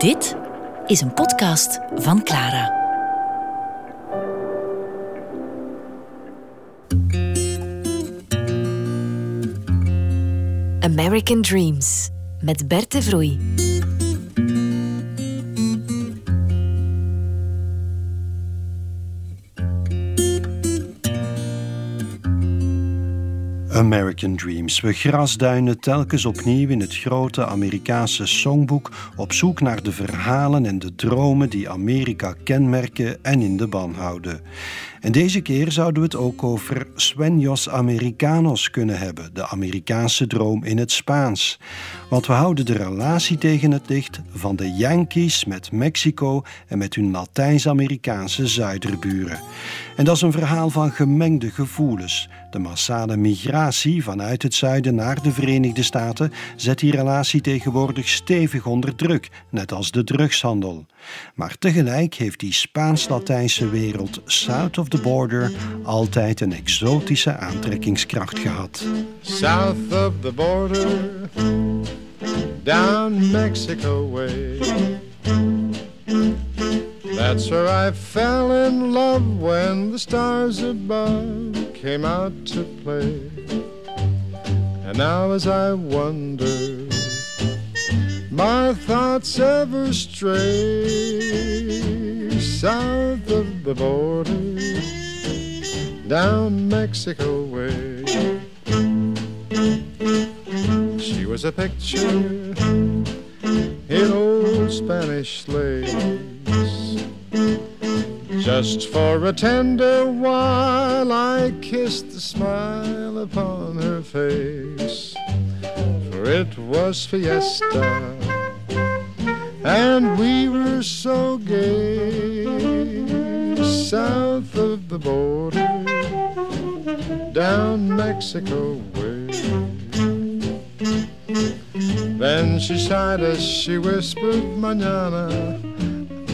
Dit is een podcast van Clara. American Dreams met Bert de Vroei. American Dreams. We grasduinen telkens opnieuw in het grote Amerikaanse songboek op zoek naar de verhalen en de dromen die Amerika kenmerken en in de ban houden. En deze keer zouden we het ook over Sueños Americanos kunnen hebben, de Amerikaanse droom in het Spaans. Want we houden de relatie tegen het licht van de Yankees met Mexico en met hun Latijns-Amerikaanse zuiderburen. En dat is een verhaal van gemengde gevoelens. De massale migratie vanuit het zuiden naar de Verenigde Staten zet die relatie tegenwoordig stevig onder druk, net als de drugshandel. Maar tegelijk heeft die Spaans-Latijnse wereld south of the border altijd een exotische aantrekkingskracht gehad. South of the border, down Mexico way. That's where I fell in love when the stars above came out to play. And now as I wonder my thoughts ever stray south of the border, down Mexico way. She was a picture in old Spanish lace, just for a tender while I kissed the smile upon her face for it was fiesta, and we were so gay south of the border, down Mexico way. Then she sighed as she whispered, Manana,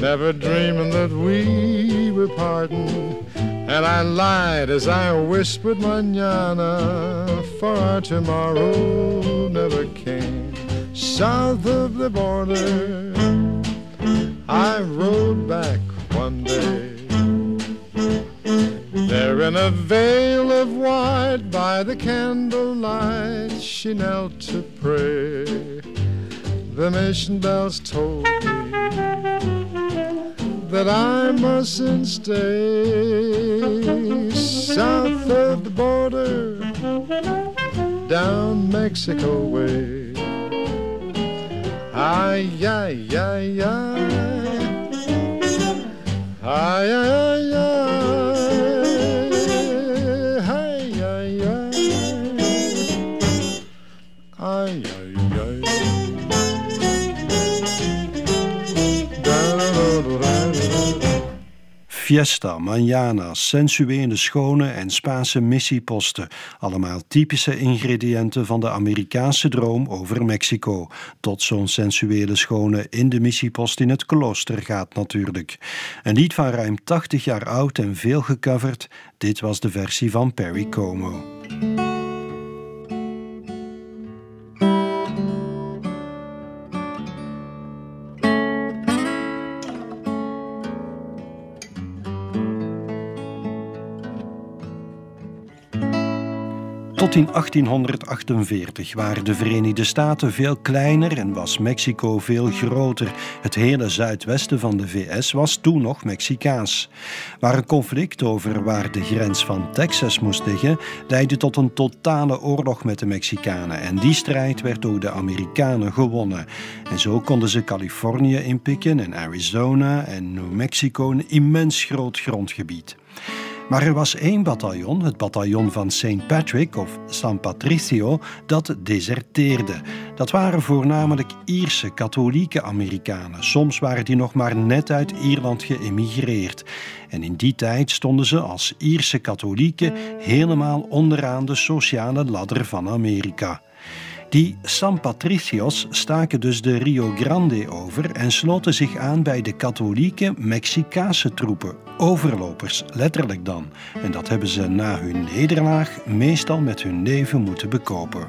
never dreaming that we were parting. And I lied as I whispered manana, for our tomorrow never came. South of the border, I rode back one day. There in a veil of white by the candlelight, she knelt to pray. The mission bells told me that I mustn't stay south of the border, down Mexico way. Ay, ay, ay, ay. Ay, ay, ay, Fiesta, manana, sensuele schone en Spaanse missieposten. Allemaal typische ingrediënten van de Amerikaanse droom over Mexico. Tot zo'n sensuele schone in de missiepost in het klooster gaat natuurlijk. Een lied van ruim 80 jaar oud en veel gecoverd. Dit was de versie van Perry Como. Tot in 1848 waren de Verenigde Staten veel kleiner en was Mexico veel groter. Het hele zuidwesten van de VS was toen nog Mexicaans. Waar een conflict over waar de grens van Texas moest liggen, leidde tot een totale oorlog met de Mexicanen. En die strijd werd door de Amerikanen gewonnen. En zo konden ze Californië inpikken en Arizona en New Mexico, een immens groot grondgebied. Maar er was één bataljon, het bataljon van St. Patrick of San Patricio, dat deserteerde. Dat waren voornamelijk Ierse katholieke Amerikanen. Soms waren die nog maar net uit Ierland geëmigreerd. En in die tijd stonden ze als Ierse katholieken helemaal onderaan de sociale ladder van Amerika. Die San Patricios staken dus de Rio Grande over en sloten zich aan bij de katholieke Mexicaanse troepen, overlopers letterlijk dan. En dat hebben ze na hun nederlaag meestal met hun leven moeten bekopen.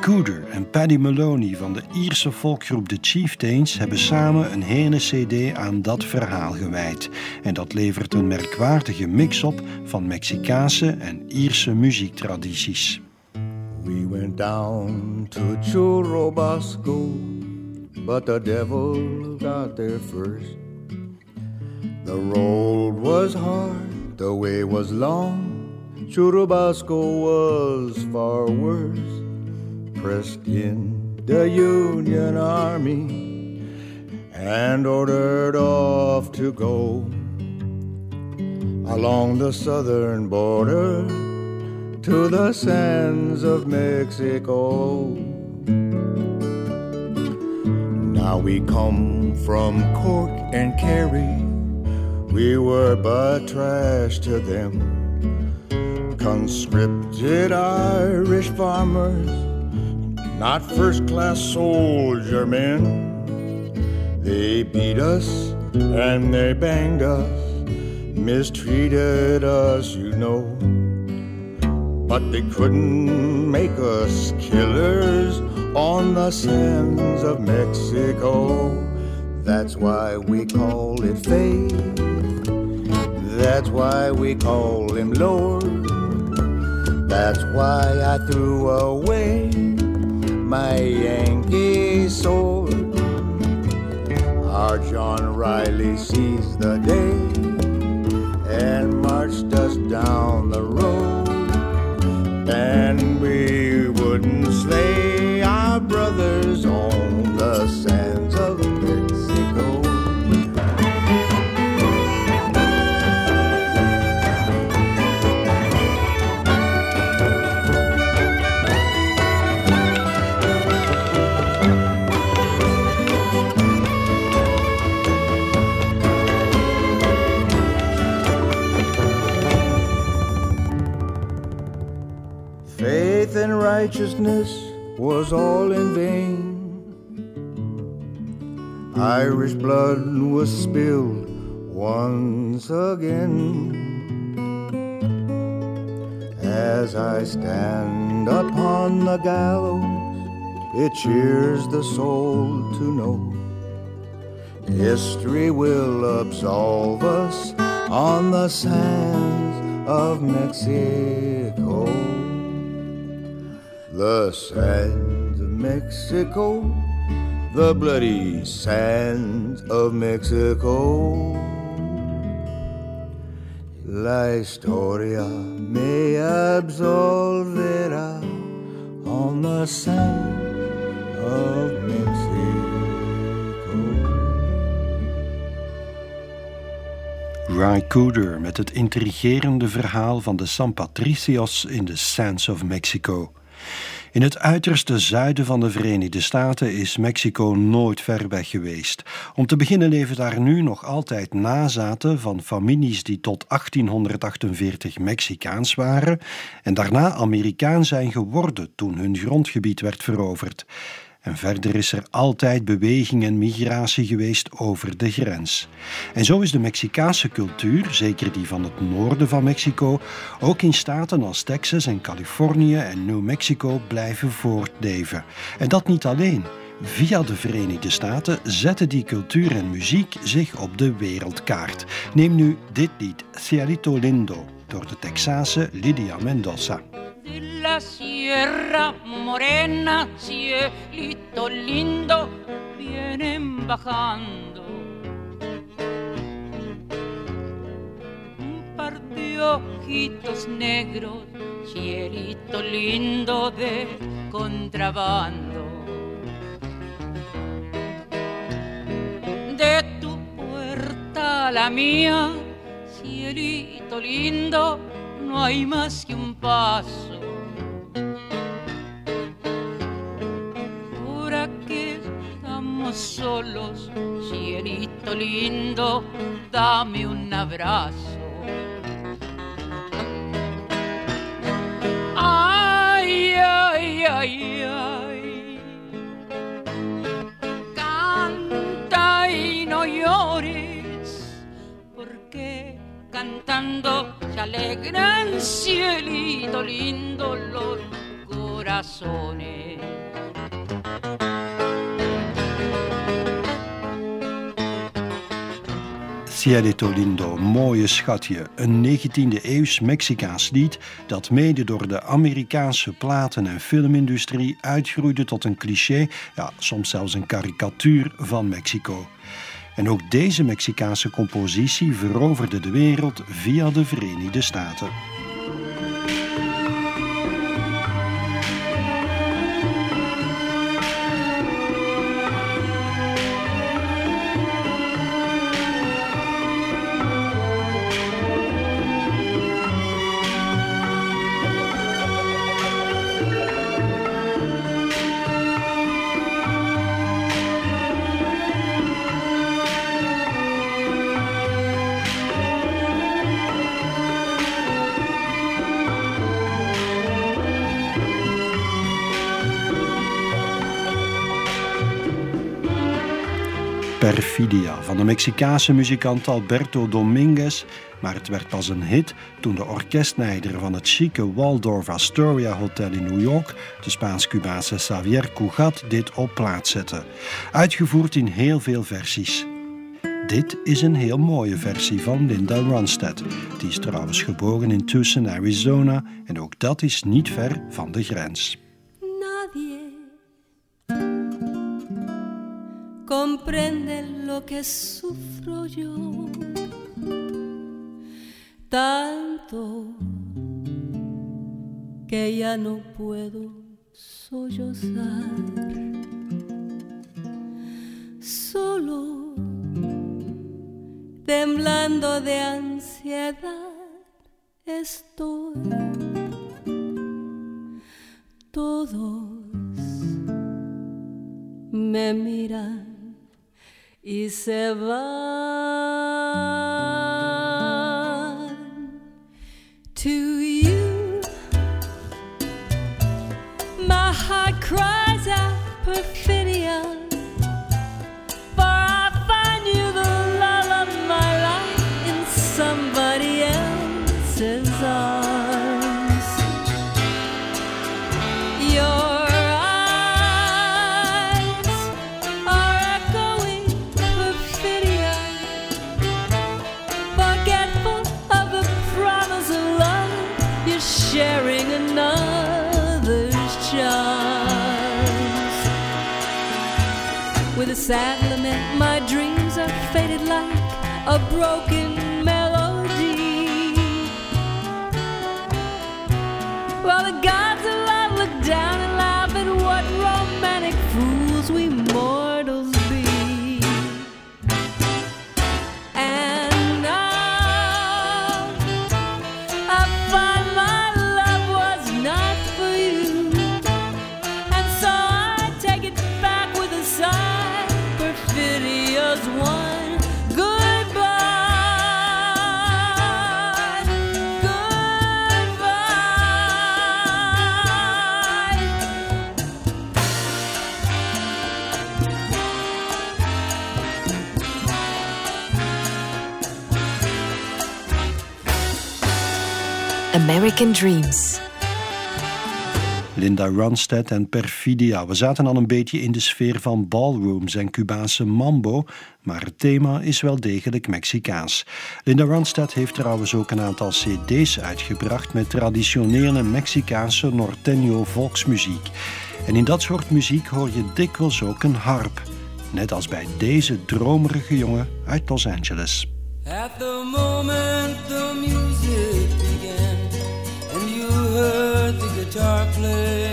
Cooder en Paddy Maloney van de Ierse folkgroep The Chieftains hebben samen een hele CD aan dat verhaal gewijd. En dat levert een merkwaardige mix op van Mexicaanse en Ierse muziektradities. We went down to Churubusco, but the devil got there first. The road was hard, the way was long. Churubusco was far worse pressed in the Union Army and ordered off to go along the southern border to the sands of Mexico. Now we come from Cork and Kerry, we were but trash to them. Conscripted Irish farmers not first class soldier men. They beat us and they banged us, mistreated us, you know. But they couldn't make us killers on the sands of Mexico. That's why we call it fate. That's why we call him Lord. That's why I threw away my Yankee sword. Our John Riley seized the day and marched us down the road. And we wouldn't slay righteousness was all in vain. Irish blood was spilled once again. As I stand upon the gallows, it cheers the soul to know history will absolve us on the sands of Mexico. The sands of Mexico, the bloody sands of Mexico. La historia me absolverá on the sands of Mexico. Ry Cooder met het intrigerende verhaal van de San Patricios in de Sands of Mexico. In het uiterste zuiden van de Verenigde Staten is Mexico nooit ver weg geweest. Om te beginnen leven daar nu nog altijd nazaten van families die tot 1848 Mexicaans waren en daarna Amerikaan zijn geworden toen hun grondgebied werd veroverd. En verder is er altijd beweging en migratie geweest over de grens. En zo is de Mexicaanse cultuur, zeker die van het noorden van Mexico, ook in staten als Texas en Californië en New Mexico blijven voortleven. En dat niet alleen. Via de Verenigde Staten zetten die cultuur en muziek zich op de wereldkaart. Neem nu dit lied, Cielito Lindo, door de Texase Lydia Mendoza. De la Sierra Morena, cielito lindo, vienen bajando. Un par de ojitos negros, cielito lindo de contrabando. De tu puerta a la mía, cielito lindo, no hay más que un paso. Solos, cielito lindo, dame un abrazo. Ay, ay, ay, ay. Canta y no llores, porque cantando se alegran cielito lindo los corazones. Cielito Lindo, mooie schatje. Een 19e-eeuws Mexicaans lied dat mede door de Amerikaanse platen- en filmindustrie uitgroeide tot een cliché, ja, soms zelfs een karikatuur van Mexico. En ook deze Mexicaanse compositie veroverde de wereld via de Verenigde Staten. De Mexicaanse muzikant Alberto Dominguez, maar het werd pas een hit toen de orkestleider van het chique Waldorf Astoria Hotel in New York, de Spaans-Cubaanse Xavier Cugat, dit op plaats zette. Uitgevoerd in heel veel versies. Dit is een heel mooie versie van Linda Ronstadt. Die is trouwens geboren in Tucson, Arizona en ook dat is niet ver van de grens. Comprende lo que sufro yo. Tanto que ya no puedo sollozar. Solo temblando de ansiedad estoy. Todos me miran e se vai. Sharing another's charms. With a sad lament, my dreams are faded like a broken American Dreams. Linda Ronstadt en Perfidia. We zaten al een beetje in de sfeer van ballrooms en Cubaanse mambo, maar het thema is wel degelijk Mexicaans. Linda Ronstadt heeft trouwens ook een aantal cd's uitgebracht met traditionele Mexicaanse norteño volksmuziek. En in dat soort muziek hoor je dikwijls ook een harp. Net als bij deze dromerige jongen uit Los Angeles. At the moment the music fleur.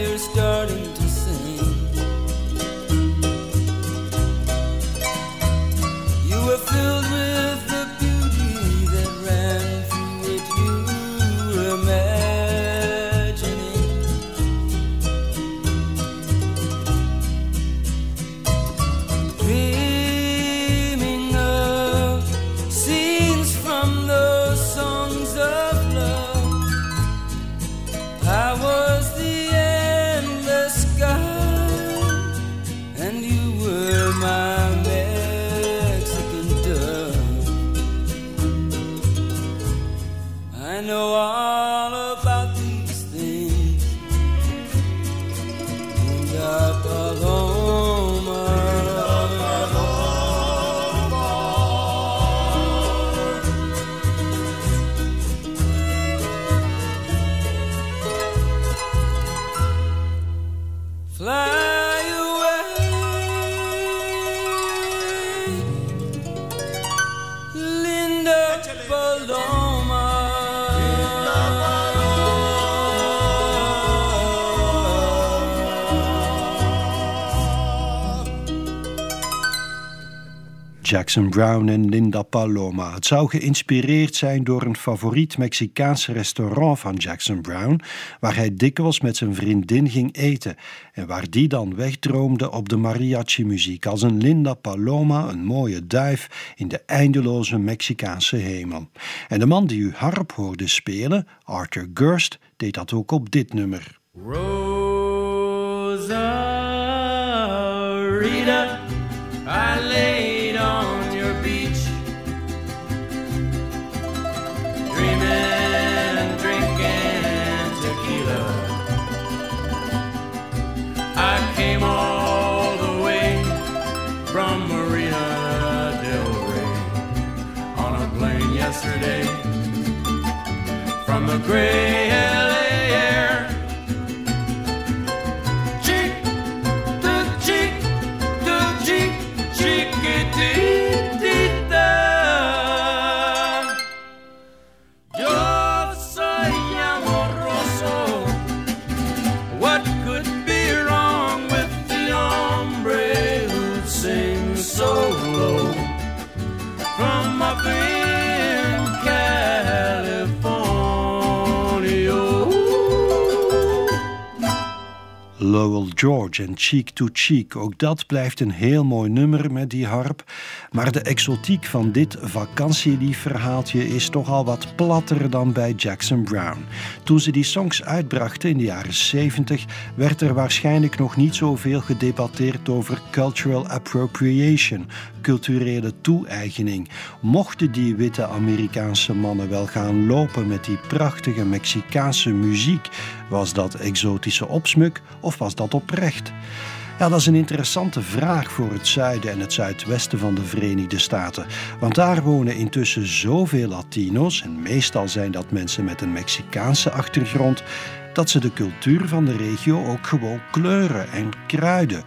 Jackson Brown en Linda Paloma. Het zou geïnspireerd zijn door een favoriet Mexicaans restaurant van Jackson Brown, waar hij dikwijls met zijn vriendin ging eten en waar die dan wegdroomde op de mariachi-muziek als een Linda Paloma, een mooie duif in de eindeloze Mexicaanse hemel. En de man die u harp hoorde spelen, Arthur Gurst, deed dat ook op dit nummer. Rita, a gray Lowell George en Cheek to Cheek. Ook dat blijft een heel mooi nummer met die harp. Maar de exotiek van dit vakantieliefverhaaltje is toch al wat platter dan bij Jackson Brown. Toen ze die songs uitbrachten in de jaren 70, werd er waarschijnlijk nog niet zoveel gedebatteerd over cultural appropriation, culturele toe-eigening. Mochten die witte Amerikaanse mannen wel gaan lopen met die prachtige Mexicaanse muziek? Was dat exotische opsmuk of was dat oprecht? Ja, dat is een interessante vraag voor het zuiden en het zuidwesten van de Verenigde Staten. Want daar wonen intussen zoveel Latino's, en meestal zijn dat mensen met een Mexicaanse achtergrond, dat ze de cultuur van de regio ook gewoon kleuren en kruiden.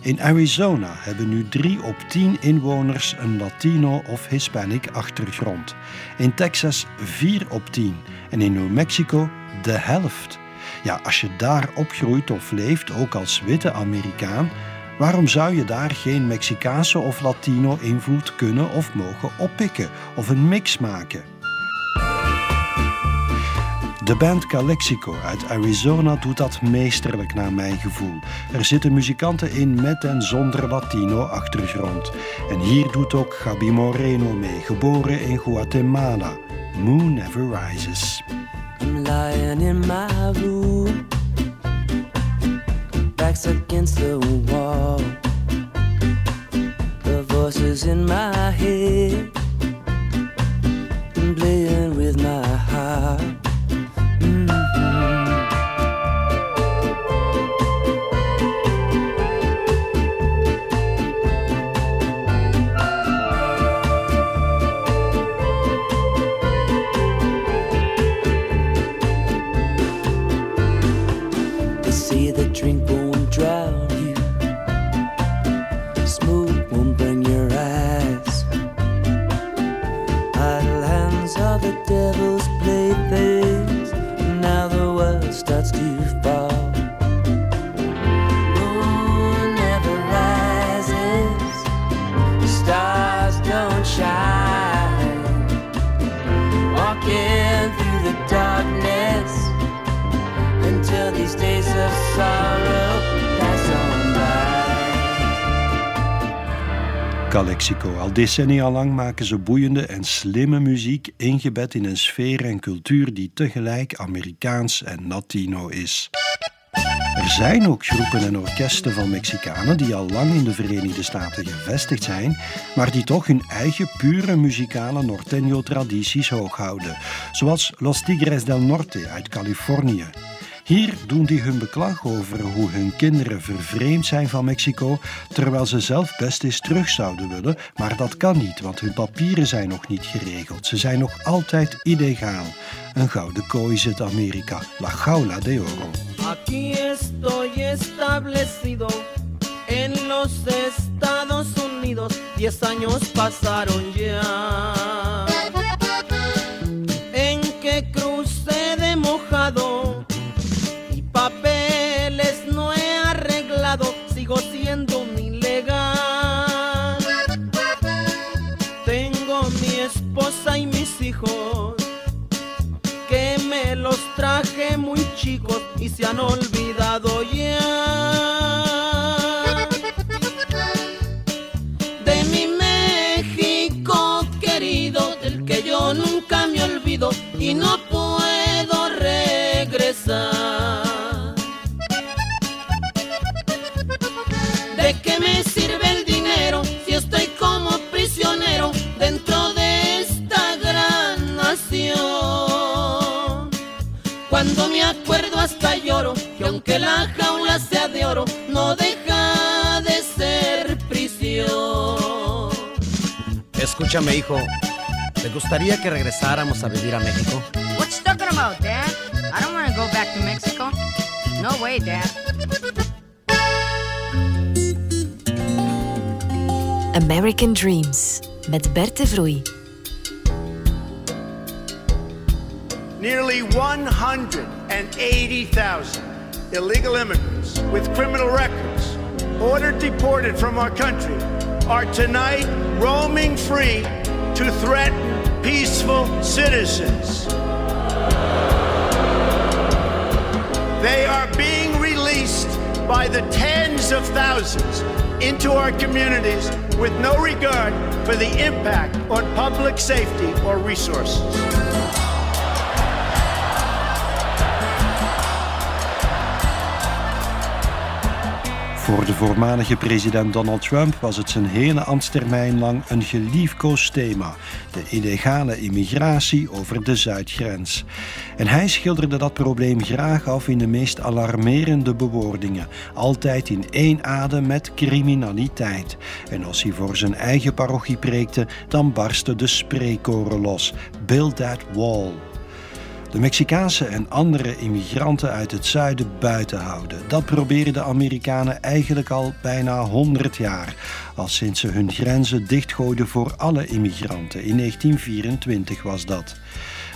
In Arizona hebben nu 3 op 10 inwoners een Latino of Hispanic achtergrond. In Texas 4 op 10 en in New Mexico de helft. Ja, als je daar opgroeit of leeft, ook als witte Amerikaan, waarom zou je daar geen Mexicaanse of Latino invloed kunnen of mogen oppikken of een mix maken? De band Calexico uit Arizona doet dat meesterlijk naar mijn gevoel. Er zitten muzikanten in met en zonder Latino-achtergrond. En hier doet ook Gabi Moreno mee, geboren in Guatemala. Moon Never Rises. In my head, decennia lang maken ze boeiende en slimme muziek, ingebed in een sfeer en cultuur die tegelijk Amerikaans en Latino is. Er zijn ook groepen en orkesten van Mexicanen die al lang in de Verenigde Staten gevestigd zijn, maar die toch hun eigen pure muzikale norteño-tradities hooghouden, zoals Los Tigres del Norte uit Californië. Hier doen die hun beklag over hoe hun kinderen vervreemd zijn van Mexico, terwijl ze zelf best eens terug zouden willen, maar dat kan niet, want hun papieren zijn nog niet geregeld. Ze zijn nog altijd illegaal. Een gouden kooi zit Amerika, La Jaula de Oro. Aquí estoy establecido en los Estados Unidos. Diez años pasaron ya. Se han olvidado Escúchame, hijo. ¿Te gustaría que regresáramos a vivir a México? What you talking about, Dad? I don't want to go back to Mexico. No way, Dad. American Dreams met Bert de Vroei. Nearly 180,000 illegal immigrants with criminal records ordered deported from our country are tonight roaming free to threaten peaceful citizens. They are being released by the tens of thousands into our communities with no regard for the impact on public safety or resources. Voor de voormalige president Donald Trump was het zijn hele ambtstermijn lang een geliefkoosd thema: de illegale immigratie over de zuidgrens. En hij schilderde dat probleem graag af in de meest alarmerende bewoordingen, altijd in één adem met criminaliteit. En als hij voor zijn eigen parochie preekte, dan barstte de spreekkoren los: Build that wall. De Mexicaanse en andere immigranten uit het zuiden buiten houden. Dat proberen de Amerikanen eigenlijk al bijna 100 jaar. Al sinds ze hun grenzen dichtgooiden voor alle immigranten. In 1924 was dat.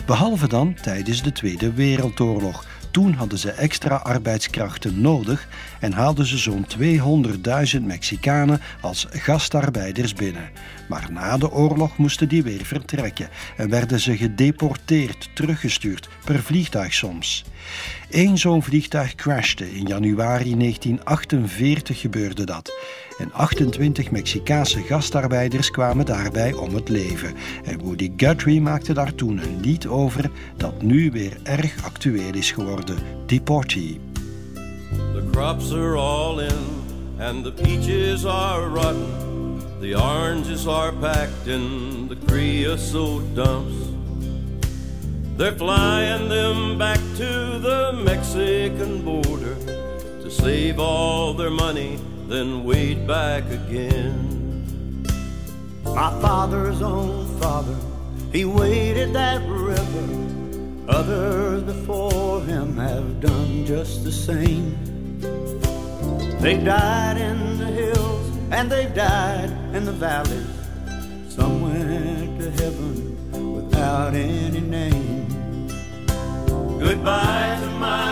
Behalve dan tijdens de Tweede Wereldoorlog. Toen hadden ze extra arbeidskrachten nodig en haalden ze zo'n 200.000 Mexicanen als gastarbeiders binnen. Maar na de oorlog moesten die weer vertrekken en werden ze gedeporteerd, teruggestuurd, per vliegtuig soms. Eén zo'n vliegtuig crashte. In januari 1948 gebeurde dat. En 28 Mexicaanse gastarbeiders kwamen daarbij om het leven. En Woody Guthrie maakte daar toen een lied over dat nu weer erg actueel is geworden: Deportee. The crops are all in and the peaches are rotten. The oranges are packed in the creosote dumps. They're flying them back to the Mexican border to save all their money, then wade back again. My father's own father, he waded that river. Others before him have done just the same. They died in the hills and they died in the valleys. Some went to heaven without any name. Goodbye to my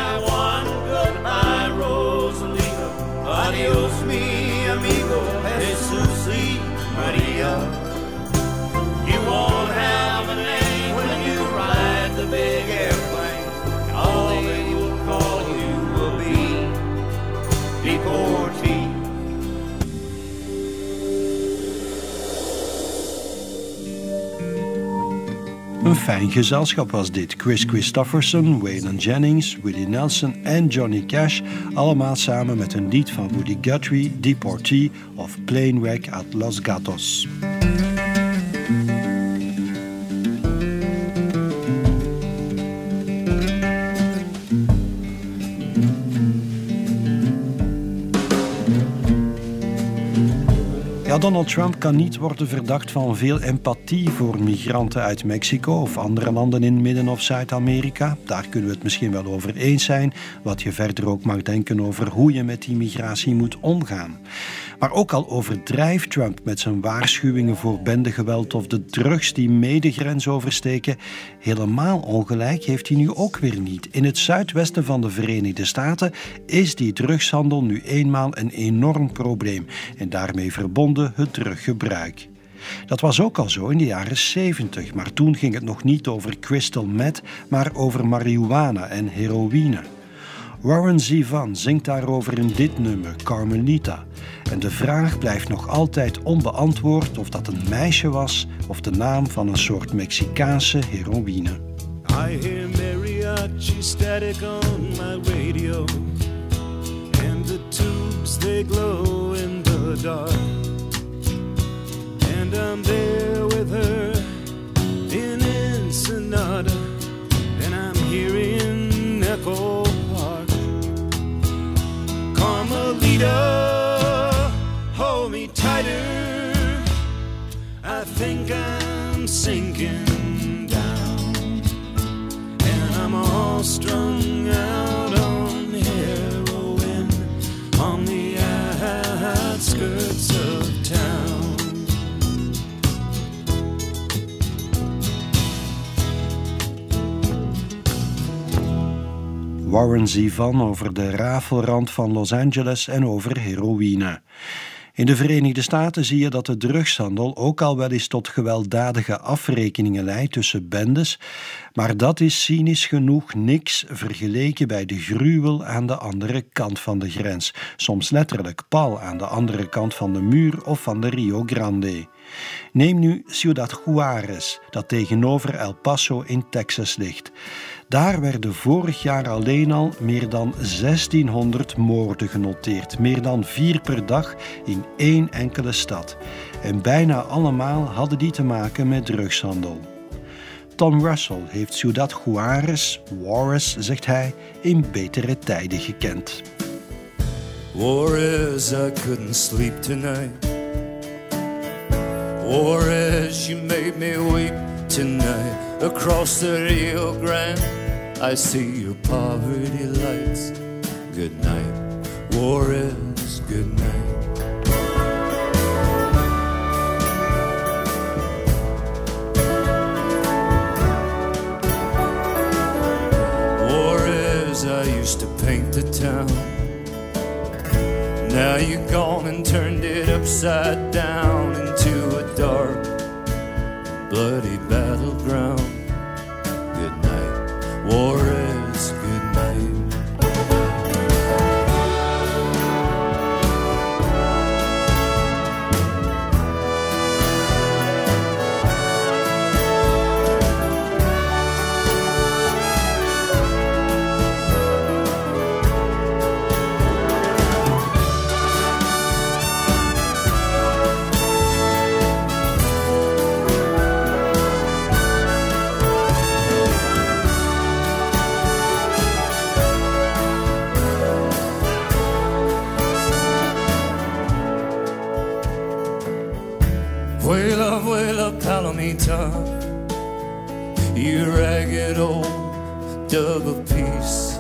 fijn gezelschap was dit. Chris Christofferson, Waylon Jennings, Willie Nelson en Johnny Cash. Allemaal samen met een lied van Woody Guthrie, Deportee of Plane Wreck at Los Gatos. Donald Trump kan niet worden verdacht van veel empathie voor migranten uit Mexico of andere landen in Midden- of Zuid-Amerika. Daar kunnen we het misschien wel over eens zijn, wat je verder ook mag denken over hoe je met die migratie moet omgaan. Maar ook al overdrijft Trump met zijn waarschuwingen voor bendegeweld of de drugs die mee de grens oversteken, helemaal ongelijk heeft hij nu ook weer niet. In het zuidwesten van de Verenigde Staten is die drugshandel nu eenmaal een enorm probleem en daarmee verbonden het druggebruik. Dat was ook al zo in de jaren 70, maar toen ging het nog niet over crystal meth, maar over marihuana en heroïne. Warren Zevon zingt daarover in dit nummer, Carmelita. En de vraag blijft nog altijd onbeantwoord of dat een meisje was of de naam van een soort Mexicaanse heroïne. I static on my radio And the tubes they glow in the dark And I'm there with her in Ensenada. And I'm hearing Echo Park. Carmelita, hold me tighter. I think I'm sinking down. And I'm all strung out on heroin. On the Warren Zevon over de rafelrand van Los Angeles en over heroïne. In de Verenigde Staten zie je dat de drugshandel ook al wel eens tot gewelddadige afrekeningen leidt tussen bendes, maar dat is cynisch genoeg niks vergeleken bij de gruwel aan de andere kant van de grens, soms letterlijk pal aan de andere kant van de muur of van de Rio Grande. Neem nu Ciudad Juarez, dat tegenover El Paso in Texas ligt. Daar werden vorig jaar alleen al meer dan 1600 moorden genoteerd, meer dan vier per dag in één enkele stad. En bijna allemaal hadden die te maken met drugshandel. Tom Russell heeft Ciudad Juarez, Juarez zegt hij, in betere tijden gekend. Juarez, I couldn't sleep tonight. Juarez, you made me weep tonight. Across the Rio Grande, I see your poverty lights. Good night, Juarez, good night. Juarez, I used to paint the town. Now you're gone and turned it upside down into a dark, bloody battleground. Good night, Juarez, Vuela, vuela, palomita, you ragged old dove of peace.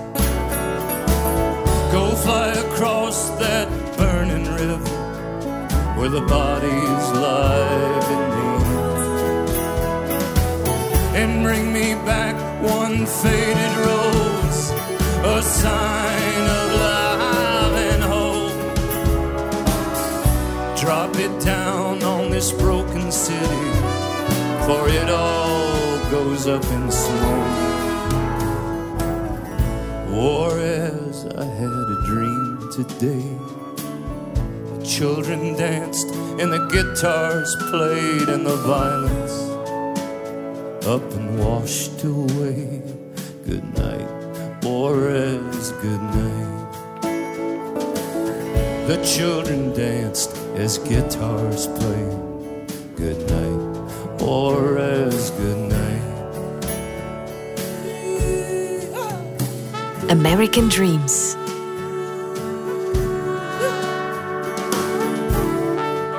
Go fly across that burning river where the bodies lie beneath. And bring me back one faded rose, a sign of life Drop it down on this broken city, for it all goes up in smoke. Juarez, I had a dream today. The children danced and the guitars played and the violence up and washed away. Good night, Juarez, good night. The children danced as guitars played. Good night, Juarez, good night. American Dreams.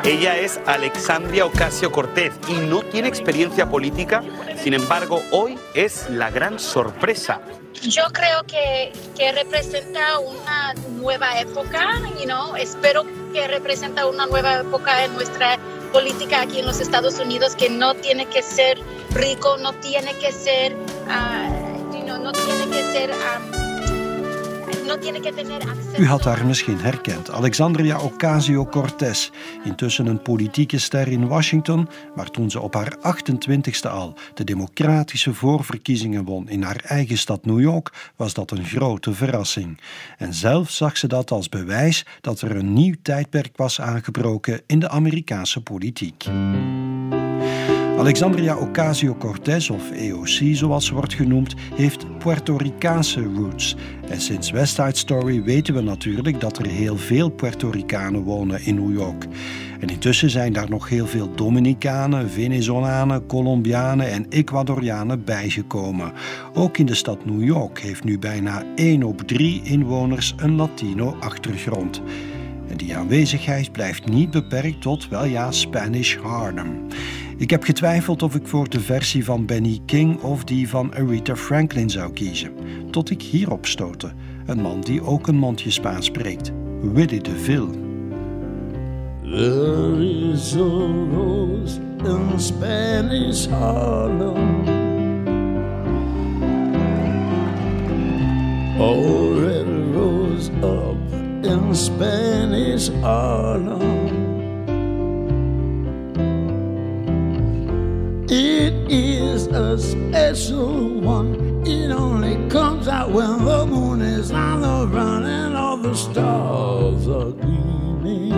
Ella es Alexandria Ocasio Cortez y no tiene experiencia política, sin embargo, hoy es la gran sorpresa. Yo creo que, que representa una nueva época, you know, espero que representa una nueva época en nuestra política aquí en los Estados Unidos, que no tiene que ser rico, no tiene que ser, know, no tiene que ser, ah, U had haar misschien herkend. Alexandria Ocasio-Cortez, intussen een politieke ster in Washington, maar toen ze op haar 28ste al de democratische voorverkiezingen won in haar eigen stad New York, was dat een grote verrassing. En zelf zag ze dat als bewijs dat er een nieuw tijdperk was aangebroken in de Amerikaanse politiek. Alexandria Ocasio-Cortez, of EOC zoals ze wordt genoemd, heeft Puerto Ricaanse roots. En sinds West Side Story weten we natuurlijk dat er heel veel Puerto Ricanen wonen in New York. En intussen zijn daar nog heel veel Dominicanen, Venezolanen, Colombianen en Ecuadorianen bijgekomen. Ook in de stad New York heeft nu bijna 1 op 3 inwoners een Latino-achtergrond. En die aanwezigheid blijft niet beperkt tot, wel ja, Spanish Harlem. Ik heb getwijfeld of ik voor de versie van Benny King of die van Aretha Franklin zou kiezen. Tot ik hierop stootte. Een man die ook een mondje Spaans spreekt. Willy DeVille. There is in Spanish Harlem. Oh, red rose up in Spanish Harlem. It is a special one. It only comes out when the moon is on the run and all the stars are gleaming.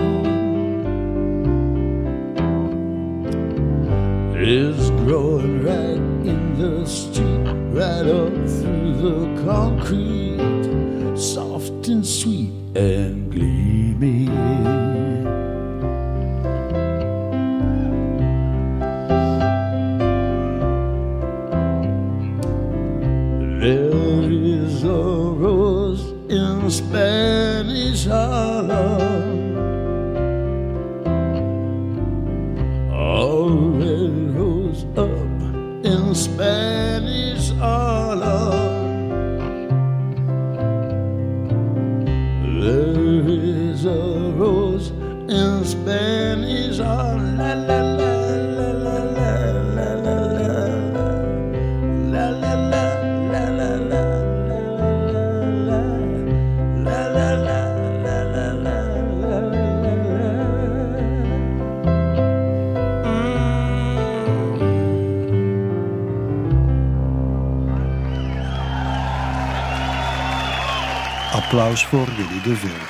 It's growing right in the street, right up through the concrete, soft and sweet and gleaming. Voor Willy DeVille.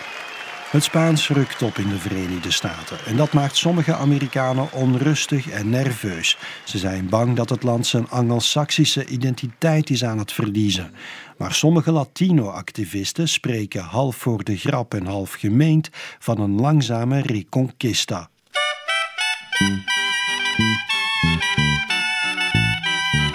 Het Spaans rukt op in de Verenigde Staten en dat maakt sommige Amerikanen onrustig en nerveus. Ze zijn bang dat het land zijn Angelsaksische identiteit is aan het verliezen. Maar sommige Latino-activisten spreken half voor de grap en half gemeend van een langzame reconquista.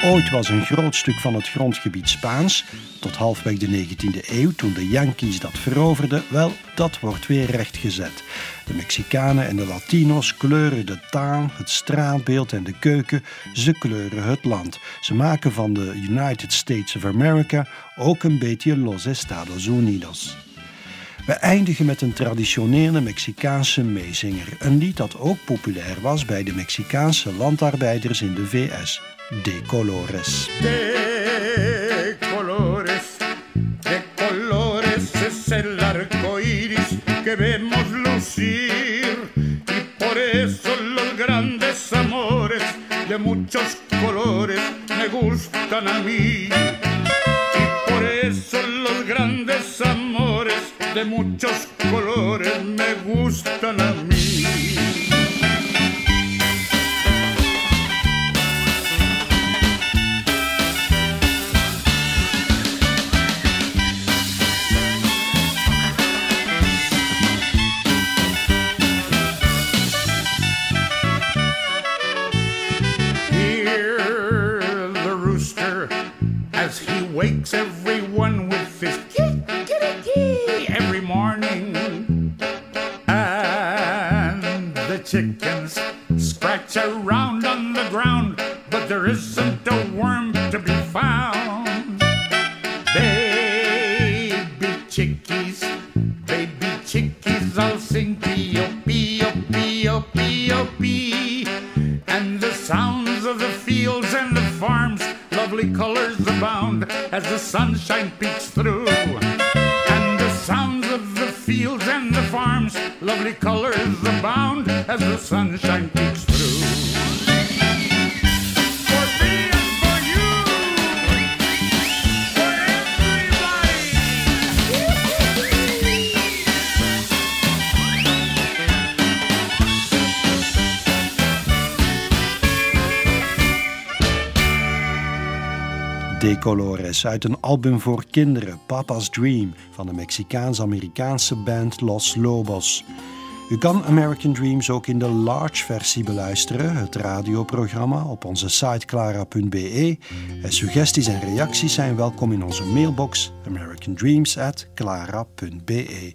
Ooit was een groot stuk van het grondgebied Spaans, tot halfweg de 19e eeuw, toen de Yankees dat veroverden, wel, dat wordt weer rechtgezet. De Mexicanen en de Latino's kleuren de taal, het straatbeeld en de keuken, ze kleuren het land. Ze maken van de United States of America ook een beetje Los Estados Unidos. We eindigen met een traditionele Mexicaanse meezinger. Een lied dat ook populair was bij de Mexicaanse landarbeiders in de VS. De Colores. De colores, de colores es el arco iris que vemos lucir. Y por eso los grandes amores de muchos colores me gustan a mí. Y por eso los grandes amores de muchos colores me gustan a mí. Sunshine peeks through. For me and for you, for De Colores uit een album voor kinderen, Papa's Dream, van de Mexicaans-Amerikaanse band Los Lobos. U kan American Dreams ook in de large versie beluisteren, het radioprogramma, op onze site clara.be. En suggesties en reacties zijn welkom in onze mailbox americandreams@clara.be.